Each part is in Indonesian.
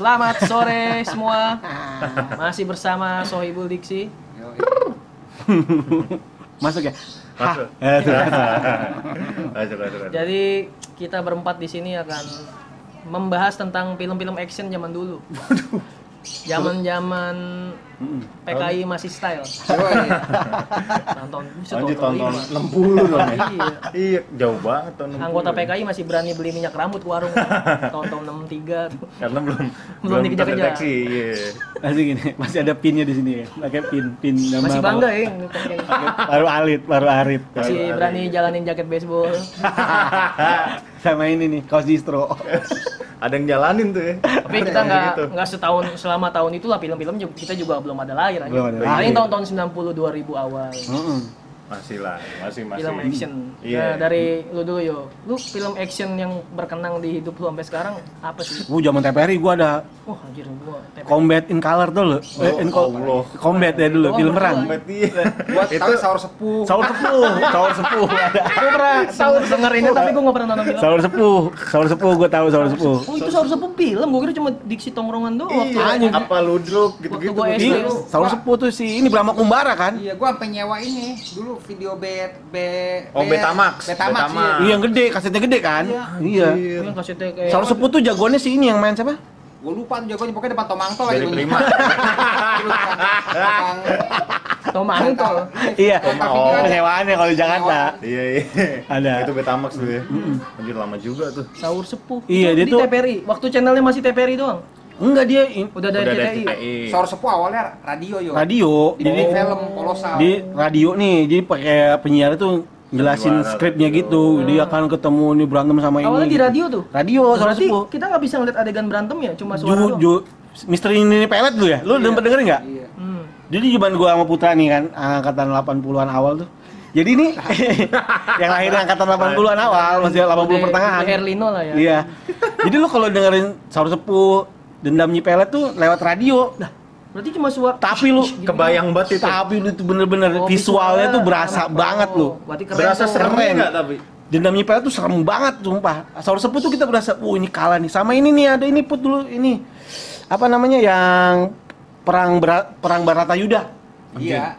Selamat sore semua. Masih bersama Sohibul Diksi. Masuk ya? Masuk. Tuh. Masuk, masuk, masuk. Jadi kita berempat di sini akan membahas tentang film-film action zaman dulu. Zaman-zaman PKI masih style. Tonton bisa Lanjut lima. 60 dong ya. Iya. Iya, jauh banget tahun 60. Anggota PKI masih berani beli minyak rambut ke warung. Tahun-tahun 63 tuh. Karena belum Belum dikejar-kejar. terdeteksi, Iya. Masih gini, masih ada pinnya di sini ya. Pakai pin, pin nama Masih bangga ya. Baru alit, baru arit. Masih berani jalanin jaket baseball. Sama ini nih, kaos distro. Ada yang jalanin tuh ya. Tapi kita nggak Gitu. nggak setahun selama tahun itulah film-film kita juga belum ada lahir aja. Belum ada Paling lahir. tahun-tahun 90 2000 awal. Heeh. Masih lah, masih masih. Film action. Iya. Nah, dari lu dulu yo. Lu film action yang berkenang di hidup lu sampai sekarang apa sih? Gua zaman TPRI gua ada Wah, anjir gua TP. Combat in Color tuh lo. Eh, in co- Allah. Combat ya dulu, Oh, film perang. Combat, iya. Gua itu tahu sahur sepuh. Sahur sepuh, sahur sepuh ada. Gua pernah denger denger ini tapi gua nggak pernah nonton film. Sahur sepuh, sahur sepuh gua tahu sahur sepuh. Oh, itu seharusnya sepuh film. Gua kira cuma diksi tongkrongan doang. Iya, apa ludruk gitu-gitu. Iya, sahur sepuh tuh si ini Brahma Kumbara kan? Iya, gua sampai nyewa ini dulu video B B Oh, Betamax. Betamax. Betamax. Iya yang gede, kasetnya gede kan? Iya. Iya. Yang kasetnya kayak sepuh tuh jagoannya si ini yang main siapa? Gua lupa tuh jagonya pokoknya depan Tomangto Dari lagi gua Prima. Tukang- Tom Angtol. Iya. Oh. Penyewaannya kalau di Jakarta. Iya, iya. Ada. Itu Betamax tuh ya. Anjir lama juga tuh. Sahur sepuh. Iya, Itu dia di tuh- TPRI. Waktu channelnya masih TPRI doang. Enggak dia in- Udah dari TPI. TPI. Sahur sepuh awalnya radio yo. radio. Di Jadi film kolosal. di radio nih, jadi pakai penyiar itu jelasin skripnya gitu. Dia akan ketemu nih berantem sama ini. Awalnya di gitu. radio tuh. Radio, Berarti sepuh. kita nggak bisa ngeliat adegan berantem ya, cuma suara Ju, doang. ju, Misteri ini pelet dulu ya? Lu udah sempet dengerin nggak? Iya. Hmm. Jadi zaman gua sama Putra nih kan, angkatan 80-an awal tuh. Jadi nih yang lahir angkatan 80-an awal, masih 80 Udah- pertengahan. Herlino lah ya. Iya. Jadi lu kalau dengerin Sahur Sepuh, Dendam Nyi Pelet tuh lewat radio. Nah, berarti cuma suara Tapi lu Gitu. Kebayang banget itu. tapi lu tuh bener-bener Oh, visualnya tuh berasa Oh, banget lu. Berarti keren Berasa tuh. serem enggak tapi? Dendam Nyi Pelet tuh serem banget sumpah. Sahur Sepuh tuh kita berasa, "Oh, ini kalah nih." Sama ini nih ada ini put dulu ini. Apa namanya yang perang Bara- perang Baratayuda. Iya.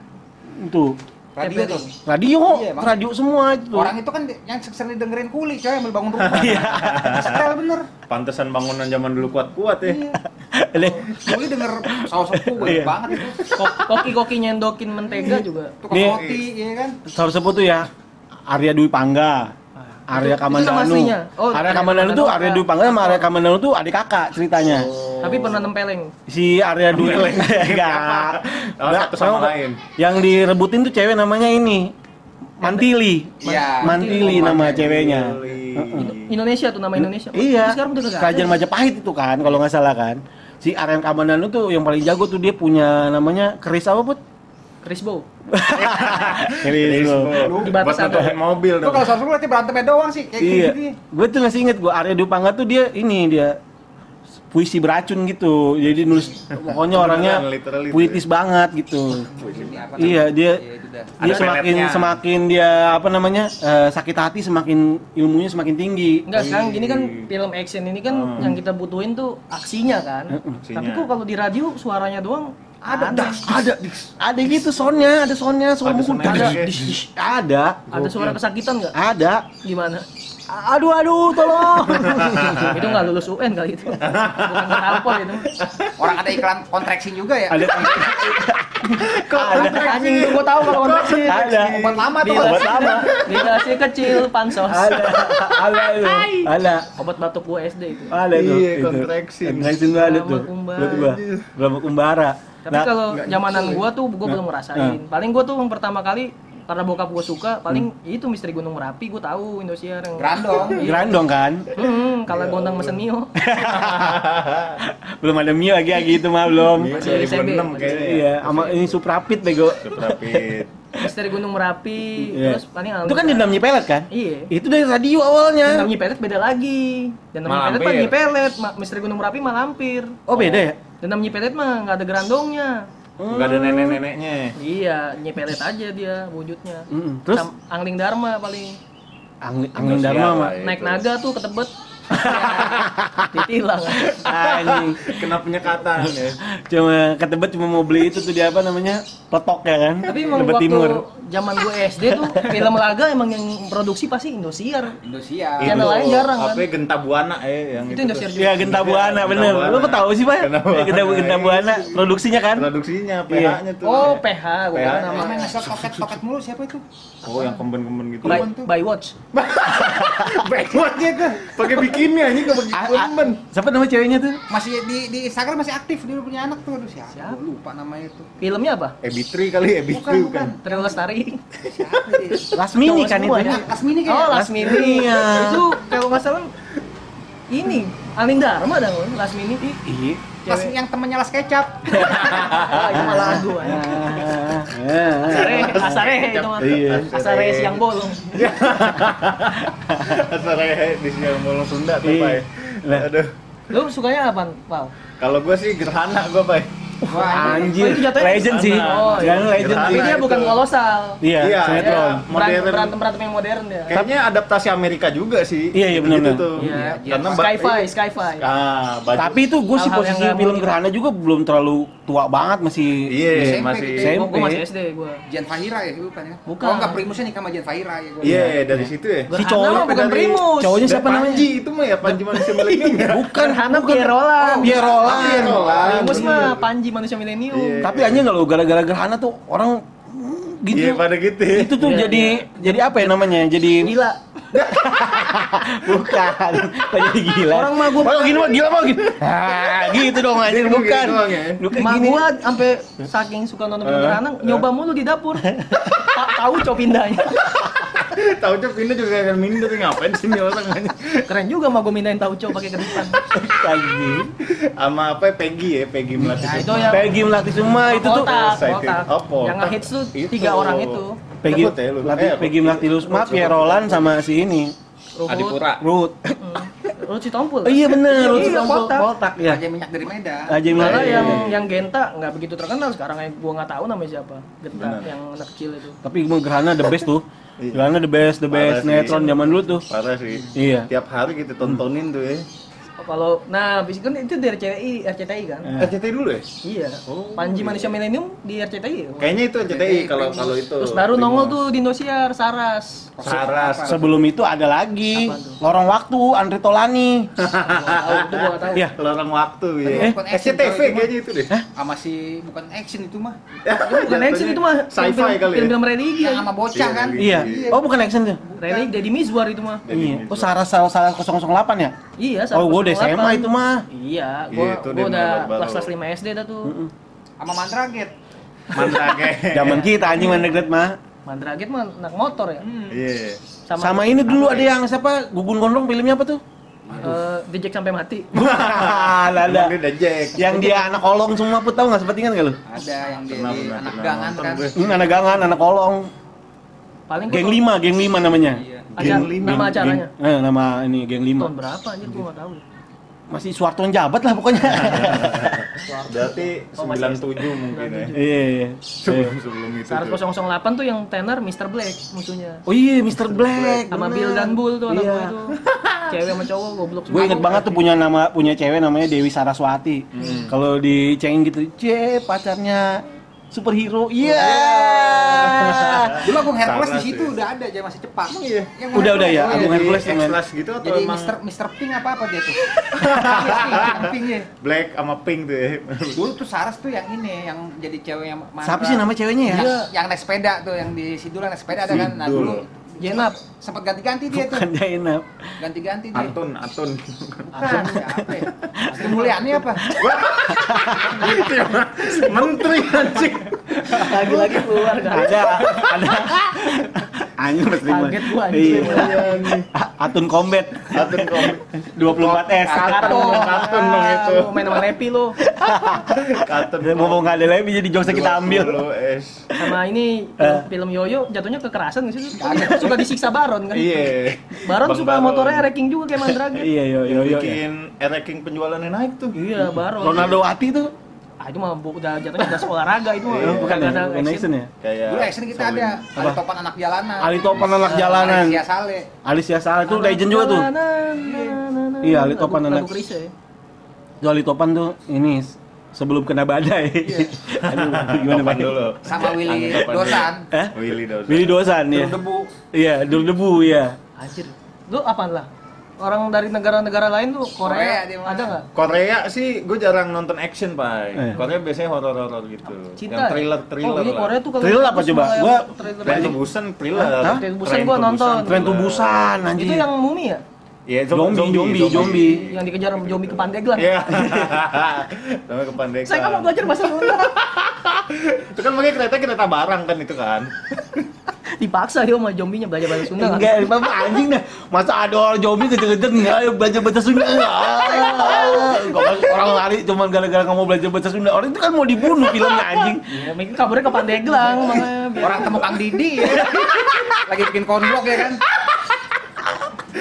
Itu. Radio tuh. Radio, Iya, radio semua itu. Orang itu kan yang sering didengerin kuli coy yang bangun rumah. Iya. Setel bener. Pantesan bangunan zaman dulu kuat-kuat ya. Iya. Kuli denger sahur sepuh Iya. banget itu. Ko- Koki-koki nyendokin mentega juga. Tukang Nih. roti, iya kan? Sahur Sepuh tuh ya Arya Dwi Pangga. Arya Kamandanu. Oh, Arya Kamandanu tuh. Arya Dwi Pangga sama Arya Kamandanu tuh adik kakak ceritanya. Tapi pernah nempeleng. Si Arya Dwi enggak. Oh, satu sama lain. Yang direbutin tuh cewek namanya ini. Mantili. Iya. Mantili Mantili. nama ceweknya. Indo- Indonesia tuh nama Indonesia. Iya. Tapi sekarang udah. Kerajaan. Majapahit itu kan kalau nggak salah kan. Si Arya Kamandanu tuh yang paling jago tuh dia punya namanya keris apa put? Crisbo. Keris. lo. Di batas ada. mobil Lu dong. kalau sahur sepuh berarti berantemnya doang sih kayak Iya. gitu. Gue tuh masih inget gue Arya Dwi Pangga tuh dia ini dia puisi beracun gitu. Jadi nulis pokoknya orangnya puitis banget gitu. Iya, dia Iya, itu dah. dia Ada semakin peletnya. semakin dia apa namanya eh, sakit hati semakin ilmunya semakin tinggi. Enggak, sekarang gini kan film action ini kan Hmm. yang kita butuhin tuh aksinya kan. Aksinya. Tapi kok kalau di radio suaranya doang Ada, ada. ada, ada gitu soundnya, ada soundnya, suara Ada mukul. Ada, ada, Ada suara kesakitan nggak? ada. Gimana? Aduh, aduh, tolong. itu nggak lulus UN kali itu. Bukan kenalpot itu. Orang ada iklan kontraksin juga ya? ada, Kok anjing itu gua tahu kalau kontraksi. ada. Obat lama tuh. Obat lama. bila si kecil pansos. ada, ada itu, ada. Obat batuk gua SD itu. Ada tuh. Iya, itu. kontraksin. Kontraksin tuh ada tuh. Buat gua. Brahma Kumbara. Tapi Nah, kalau zamanan gua tuh gua belum ngerasain. Nah. Paling gua tuh yang pertama kali karena bokap gua suka, paling itu misteri Gunung Merapi gua tahu Indosiar yang Grandong. Grandong kan? Hmm, kalau gondang mesen Mio. belum ada Mio lagi lagi itu mah belum. Iya, Masih. 2006 kayaknya. ya. Iya, sama ini Suprapit bego. Rapid. misteri Gunung Merapi, Iya. terus paling Itu kan dendam nyipelet kan? Iya. Itu dari radio awalnya. Dendam nyipelet beda lagi. Dendam nyipelet Malampir. nyipelet, misteri Gunung Merapi mah lampir. Oh, beda ya? Dendam nyipelet mah nggak ada gerandongnya. Enggak ada nenek-neneknya. Iya, nyipelet aja dia wujudnya. Mm-mm. Terus Sam- Angling Dharma paling Angling, Dharma mah. itu. naik naga tuh ke Tebet. Ditilang. Anjing. Kena penyekatan ya. Cuma ketebet cuma mau beli itu tuh di apa namanya? Peletok ya kan? Tapi emang Tebet waktu Timur. zaman gue SD tuh film laga emang yang produksi pasti Indosiar. Indosiar. Channel lain jarang, kan? Apa ya, Genta Buana eh yang Itu itu. Indosiar juga. Iya, Genta Buana bener. Genta Buana. Lu kok tahu sih, Pak? Genta Buana. Genta, Genta Buana produksinya kan? Produksinya Iya. PH-nya tuh. Oh, PH, gue PH. kira Nama yang ngesel toket-toket mulu siapa itu? Oh, yang kemben-kemben gitu. By, tuh. by Watch. Tuh. Pakai bikini anjing A- a- kemben. Siapa nama ceweknya tuh? Masih di di Instagram masih aktif dia udah punya anak tuh. Aduh siapa? Siapa? Lupa namanya itu. Filmnya apa? Ebitri kali, Ebitri Bukan, bukan. bukan. Trio Lestari. Lasmini kan itu. ya? Lasmini Oh, kayaknya. Lasmini. Iya. Itu kalau nggak salah ini Aling Dharma dong, Lasmini. Iya. Lasmini yang temannya Las Kecap. Ah, itu malah lagu. Asare, Asare itu mah. Iya. Asare siang bolong. Asare di siang bolong Sunda tuh, Iya. Pak. Lah. Aduh. Lu sukanya apa, Pal? Kalau gua sih gerhana gua, Pak. Wah, Anjir, Oh, itu jatuhnya legend sih. Oh, iya. Legend Gerhana Tapi sih. dia bukan kolosal. Iya, Iya, sinetron. iya. Berantem Modern. berantem berantem yang modern dia. Kayaknya adaptasi Amerika juga sih. Iya, iya, benar, Gitu tuh. Iya, Karena ba- Sky-Fi, Sky-Fi. Ah, baju. Tapi itu gue sih posisi film. Gerhana juga belum terlalu tua banget masih. Iya, SMP masih gitu. SMP. Gua, gua masih SD gua. Jan Fahira ya bukan ya? Bukan. Oh enggak Primusnya nikah sama Jan Fahira ya gua. Iya, dari situ ya. Si cowoknya bukan dari- primus. Cowoknya siapa namanya? Panji itu mah ya, Panji manusia milenium ya. Bukan, Gerhana bukan. Oh, Pierre Roland. Pierre Roland. Primus Iya. mah Panji manusia milenium. Iya. Tapi aja nggak lo gara-gara Gerhana tuh orang mm, gitu. Iya, pada gitu. ya. Itu tuh Iya, jadi jadi apa ya namanya? Jadi Gila. bukan. Jadi gila. Orang mah gua- Oh, gini mah gila mah gitu. Ah, gitu dong anjir bukan. ya? Bukan gini. gua sampai saking suka nonton film Eh, Gerhana nyoba mulu di dapur. Tak tahu cowok pindahnya. Taunya pindah juga akan minder ngapain sih nih orang. Keren juga mah gua mindahin tahu cowok pakai keripan. Anjing. Sama apa ya, Peggy ya, Peggy Melati. Nah, itu Sukma. yang Peggy Melati semua itu tuh kira- oh. Yang ngehits tuh tiga orang itu. Peggy ya lu. Melati Eh, Peggy Melati Lusma, Pierre Roland sama si ini. Ruhut. Adipura. Ruth. Ruhut si Tompul. Oh, iya bener, Ruth Iya, Tompul. kotak. Kotak ya. Aja minyak dari Medan. Aja Melati. yang yang Genta nggak begitu terkenal sekarang yang gua nggak tahu namanya siapa. Genta Benar. yang anak kecil itu. Tapi emang Gerhana the best tuh. Iya. Gerhana the best, the Parah best sih. sinetron zaman dulu tuh. Parah sih. Iya. Tiap hari kita tontonin tuh ya. Oh, kalau nah habis kan itu dari RCTI, RCTI kan? Eh. RCTI dulu ya? Iya. Oh. Panji manusia milenium di RCTI. Kayaknya itu RCTI kalau kalau itu. Terus baru Primus. nongol tuh di Indosiar Saras. Saras. Sebelum itu ada lagi? Lorong Waktu Andre Tolani. Tahu, itu. Iya. Lorong waktu ya. Eh, SCTV itu kayaknya itu deh. Sama si bukan action itu mah. Itu bukan action itu mah sci-fi film- kali ya. Film-film religi Yang kan. sama bocah kan. Iya. Oh bukan action tuh. Religi Deddy Mizwar itu mah. Jadi Iya. gitu. Oh Saras Saras Saras 008 ya? Iya, Oh gua udah 108. SMA itu mah. Iya, Iya, gua itu gua udah baru-baru. kelas-kelas 5 SD dah tuh. Sama Mandraget. Mandrage. Zaman kita anjing mana deket mah. Mandraget mah anak motor ya. Iya. Sama ini dulu ada yang siapa? Gugun Gondrong filmnya apa tuh? Eh, Dijek sampai mati. Bukan, ada. Emang dia udah Jack. Yang dia anak kolong semua put tahu nggak seperti kan lu? Ada yang dia anak gangan kan. Hmm, anak gangan, anak kolong. Paling Geng 5, geng 5 namanya. Iya. Geng lima. nama acaranya. Geng- eh, nama ini geng 5. Tahun berapa anjir gua enggak tahu. Masih Suarton jabat lah pokoknya. Berarti Oh, masih 97 mungkin ya. Iya, iya. Sebelum sebelum itu. Sarat tuh. 008 tuh yang tenor Mr. Black musuhnya. Oh iya, Mr. Black. Sama. Bill dan Bull tuh anak Iya. itu. Cewek sama cowok goblok Gue inget banget tuh punya nama punya cewek namanya Dewi Saraswati. Hmm. Kalau dicengin gitu, "C, pacarnya superhero." Iya. Dulu Agung Hercules di situ sih. udah ada aja masih cepat. Iya. Yang Udah, udah ya. Agung Hercules yang main. Gitu atau Jadi emang Mister Mister Pink apa apa dia tuh? Yang Pink ya. black sama pink tuh ya. Dulu tuh Saras tuh yang ini yang jadi cewek yang. Siapa sih nama ceweknya ya? Yang, yang naik sepeda tuh yang di Sidul naik sepeda ada kan. Nah dulu Jenap. sempat ganti-ganti dia tuh. Bukan Jainab. Ganti-ganti dia. Atun, Atun. Bukan, siapa ya? Sri Mulyani apa? Menteri anjing. Lagi-lagi keluar. Ada ada Anjing Rima. Kaget gua, anjing. Atun Combat Atun komik. 24S. Kartun, kartun dong itu. Lu main sama Lepi lu. Kartun. Mau mau nggak ada lagi jadi jokesnya kita ambil. 20 S. Sama ini Eh. film, film Yoyo jatuhnya kekerasan sih? Suka disiksa Baron kan. Iya. Baron suka motornya ranking juga kayak Mandraget. Iya yo yo yo. Bikin ranking penjualannya naik tuh. Iya, Baron. Ronaldo Ati tuh Ah, itu mah bu- udah jatuhnya udah olahraga itu mah. Iya, bukan ya? Ada Bukan action ya? Kayak Dulu action kita Salim. ada Ali Topan anak jalanan. Ali Topan anak jalanan. Alicia Saleh. Alicia Salah itu legend juga tuh. Iya, Ali Topan anak- lagu Chrisye. Joli Topan tuh ini sebelum kena badai. Aduh, gimana Topan Bang? dulu. Sama Willy Dosan. Eh? Willy Dosan. Willy Dosan ya. Debu. Iya, dulu debu ya. Anjir. Lu apaan lah? Orang dari negara-negara lain tuh Korea Korea, ada nggak? Korea sih gue jarang nonton action, Pak. Eh. Korea biasanya horor-horor gitu. Cinta. Yang thriller-thriller oh, ini lah. Korea tuh kalau Thriller apa coba? thriller Tren Busan thriller. Tren to Busan gua nonton. Tren to thriller. Busan anjir. Itu yang mumi ya? Iya, Zombie, zombie, zombie. Yang dikejar zombie ke Pandeglang. Iya. Sampai ke Pandeglang. Saya kan mau belajar bahasa Sunda. Itu kan pakai kereta kereta barang kan itu kan. Dipaksa dia sama zombinya belajar bahasa Sunda kan. Enggak, bapak anjing dah. Masa ada orang zombie kejar-kejar enggak ayo belajar bahasa Sunda enggak. Masuk orang lari cuma gara-gara nggak mau belajar bahasa Sunda. Orang itu kan mau dibunuh filmnya anjing. Ya, mungkin kabarnya ke Pandeglang makanya Orang temu Kang Didi ya. Lagi bikin konblok ya kan.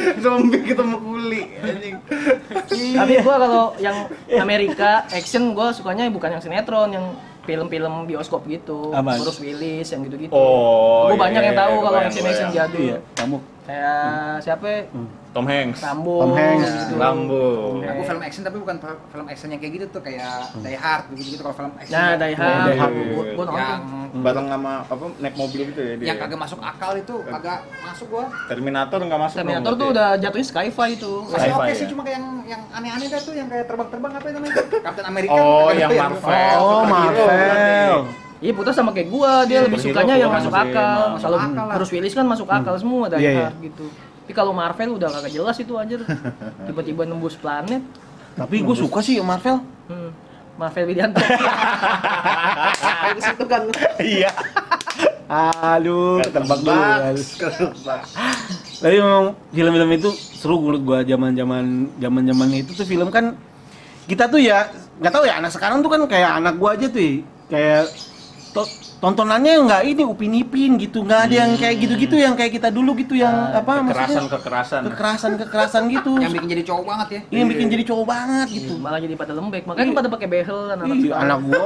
Zombie ketemu kuli anjing. Tapi gua kalau yang Amerika action gua sukanya bukan yang sinetron, yang film-film bioskop gitu. Apaan? Bruce Willis yang gitu-gitu. Oh. Gua banyak iya, yang tahu iya, kalau action action jadul. Iya, kamu. Kayak siapa? Tom Hanks. Rambo. Tom Hanks. gitu. Rambo. Aku film action tapi bukan film action yang kayak gitu tuh kayak Die Hard gitu gitu kalau film action. Nah, Die Hard. Die Hard. Gua, gua nonton. Yang Bareng sama apa naik mobil gitu ya dia. yang kagak masuk akal itu kagak masuk gua. Terminator nggak masuk. Terminator tuh berarti. udah jatuhnya sci-fi itu. Masih Sci-fi oke ya? sih cuma kayak yang yang aneh-aneh dah tuh yang kayak terbang-terbang apa itu namanya? Captain America. Oh, yang ya, Marvel. Oh, Marvel. Iya putus sama kayak gua, dia lebih Superhero sukanya yang kurang masuk sih akal. Kalau Masuk akal lah. Bruce Willis kan masuk akal semua Die Iya, iya. Hard gitu. Tapi kalau Marvel udah kagak jelas itu anjir. Tiba-tiba nembus planet. Tapi gue suka sih Marvel. Hmm. Marvel Widianto. Di situ kan. Iya. Aduh, ketebak dulu. Ketebak. Ketebak. Tapi memang film-film itu seru menurut gua zaman-zaman zaman-zaman itu tuh film kan kita tuh ya nggak tahu ya anak sekarang tuh kan kayak anak gua aja tuh ya, kayak tontonannya nggak ini upin ipin gitu nggak ada yang kayak gitu-gitu yang kayak kita dulu gitu yang apa Kekerasan maksudnya kekerasan. kekerasan kekerasan gitu Yang bikin jadi cowok banget ya. Ini yang bikin jadi cowok banget gitu Malah jadi pada lembek. Makanya pada pakai behel Ih, sekarang. anak gua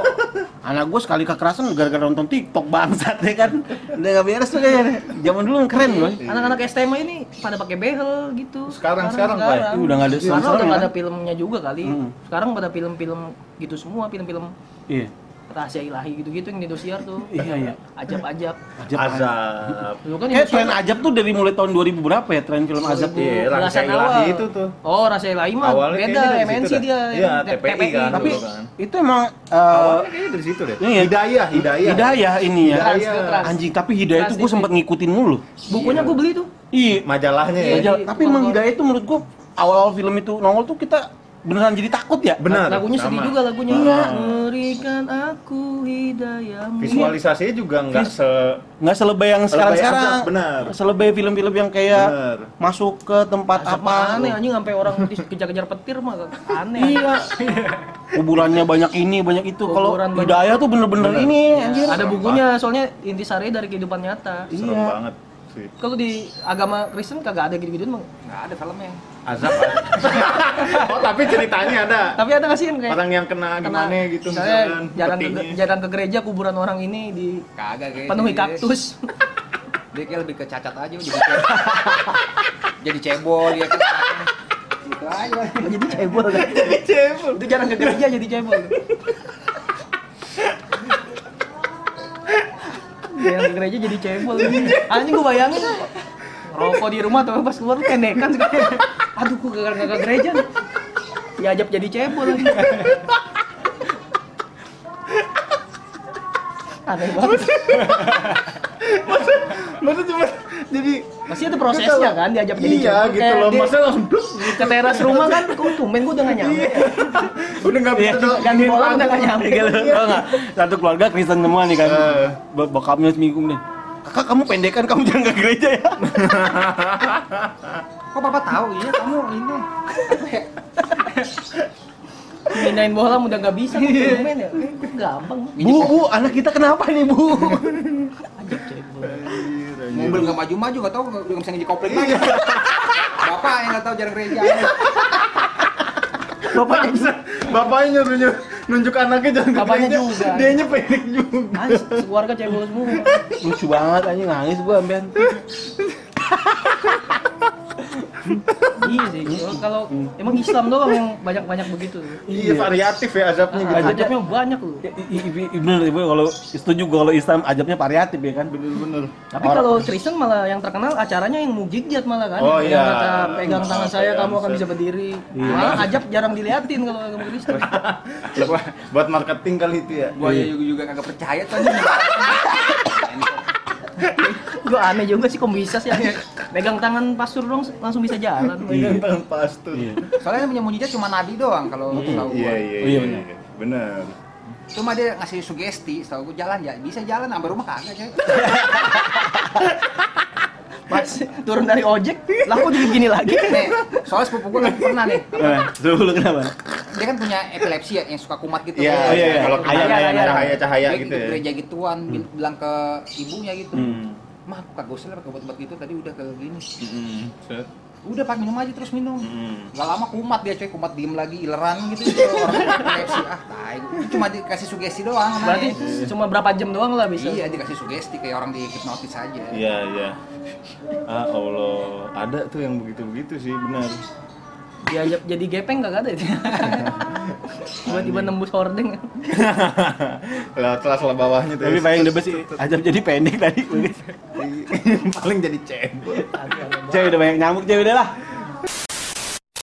anak gua sekali kekerasan gara-gara nonton TikTok bangsat ya kan udah gak beres tuh kayaknya zaman dulu yang keren loh Anak-anak STMA ini pada pakai behel gitu. Sekarang- sekarang, Pak. Ih, udah nggak ada Sekarang sekarang udah nggak ya. ada filmnya juga kali. Hmm. Sekarang pada film-film gitu semua, film-film iya rahasia ilahi gitu-gitu yang di Indosiar tuh. iya iya Ajab-ajab. Ajab, Azab. Dulu kan Kayak tren Ajab tuh dari mulai tahun 2000 berapa ya tren film Azab tuh? Iya, rahasia belasan ilahi awal. itu tuh. Oh, rahasia ilahi mah beda MNC dia. Iya, TPI kan. Tapi dulu kan. itu emang uh, Awalnya kayaknya dari situ deh. Iya. Hidayah, hidayah. Hidayah ini ya. Anjing, tapi Hidayah itu gue sempet ngikutin mulu. Bukunya gue beli tuh. Iya. Majalahnya ya. Iya, tapi emang Hidayah itu menurut gue awal-awal film itu nongol tuh kita beneran jadi takut ya. Benar. Lagunya sedih juga lagunya. Iya. Berikan aku hidayahmu. Visualisasinya juga nggak se Nggak selebay yang sekarang-sekarang. Azab, benar. Selebay film-film yang kayak Bener. masuk ke tempat Asap apa. aneh anjing sampai orang dikejar-kejar petir mah aneh. Iya. Kuburannya banyak ini, banyak itu. Kalau. Hidayah tuh bener-bener Bener. ini Ya, anjir. ada bukunya soalnya intisari dari kehidupan nyata. serem Iya. banget sih. Kalau di agama Kristen kagak ada gitu-gitu mah. Nggak ada filmnya. Azab. oh, tapi ceritanya ada. Tapi ada nggak sih kayak Orang yang kena gimana gitu misalnya jalan ke, jalan ke gereja kuburan orang ini di Kagak kayak penuhi kaktus. Dia kayak lebih ke cacat aja jadi cebol. jadi cebol ya kan. Gitu aja. jadi cebol kan. Jadi cebol. Itu jarang ke gereja jadi cebol. Ke gereja jadi cebol. Anjing gua bayangin rokok di rumah tuh pas keluar lu pendekan sekali. Aduh gua gak ke gereja. nih. Diajak jadi cebol lagi. Aneh banget. Masa cuma jadi Pasti ada prosesnya kan diajak jadi Iya gitu Kayak loh. Masa langsung bluk ke teras rumah kan kok tumben gua udah gak nyampe. udah nggak bisa do- Ganti bola udah gak nyampe. Iya, tau nggak? Satu keluarga Kristen semua nih kan. Eh. Bok- Bokapnya seminggu nih. Kakak kamu pendekan, kamu jangan ke gereja ya. Kok papa tahu iya kamu ini. Mindahin bola udah gak bisa kok tumben ya. Eh, gampang. Bu, bu, anak kita kenapa nih bu? Nggak maju-maju nggak tahu nggak bisa ngiji kopling lagi. Bapak yang nggak tahu jalan gereja. Bapaknya juga. Bapaknya nyuruh nyuruh nunjuk anaknya jangan ke Bapaknya gereja. juga. Dia nya pendek juga. Anjing, sekeluarga cebol semua. Lucu banget anjing nangis gua amben. iya sih. Kalau emang Islam doang yang banyak-banyak begitu. Iya, variatif ya azabnya gitu. Azabnya banyak loh. Bener ibu kalau setuju gua kalau Islam ajabnya variatif ya kan Bener-bener. Tapi kalau Kristen malah yang terkenal acaranya yang mujizat malah kan. Oh, yang iya. kata pegang tangan saya Kayak kamu akan bisa. berdiri. Iya. Malah ajab jarang diliatin kalau agama Kristen. Buat marketing kali itu ya. Gua juga, juga kagak percaya tuh anjing. Gue aneh juga sih kok bisa sih pegang tangan pastor dong langsung bisa jalan. Pegang tangan pastor. Iya. Soalnya yang punya mujizat cuma nabi doang kalau tahu Iya, gua. iya, Oh, iya, iya. bener. iya. Bener. Cuma dia ngasih sugesti, tahu gua jalan ya, bisa jalan sampai rumah kagak, coy. Pas turun dari ojek, lah kok jadi gini lagi? Nih, soalnya sepupu gua lagi pernah nih. Nah, dulu kenapa? Dia kan punya epilepsi ya, yang suka kumat gitu. Iya, Oh, iya, iya. Kalau cahaya, ayam, ayam. cahaya, cahaya Dia gitu ya. gereja gituan, bil- bilang ke ibunya gitu. Mah, aku kagak usah lah pakai obat-obat gitu, tadi udah ke gini. Hmm. Set. Udah pak minum aja terus minum. Hmm. Gak lama kumat dia coy, kumat diem lagi, ileran gitu. gitu. Orang epilepsi, ah tai. Cuma dikasih sugesti doang. namanya. Berarti cuma berapa jam doang lah bisa. Iya, dikasih sugesti kayak orang di hipnotis aja. Iya, iya. Ah Allah, ada tuh yang begitu-begitu sih, benar. Dia jadi gepeng kagak ada itu. Tiba-tiba nembus hordeng. Lewat sela-sela bawahnya tuh. Tapi paling the best sih ajab jadi pendek tadi. paling jadi cebol. Cewek udah banyak nyamuk, cewek udah lah.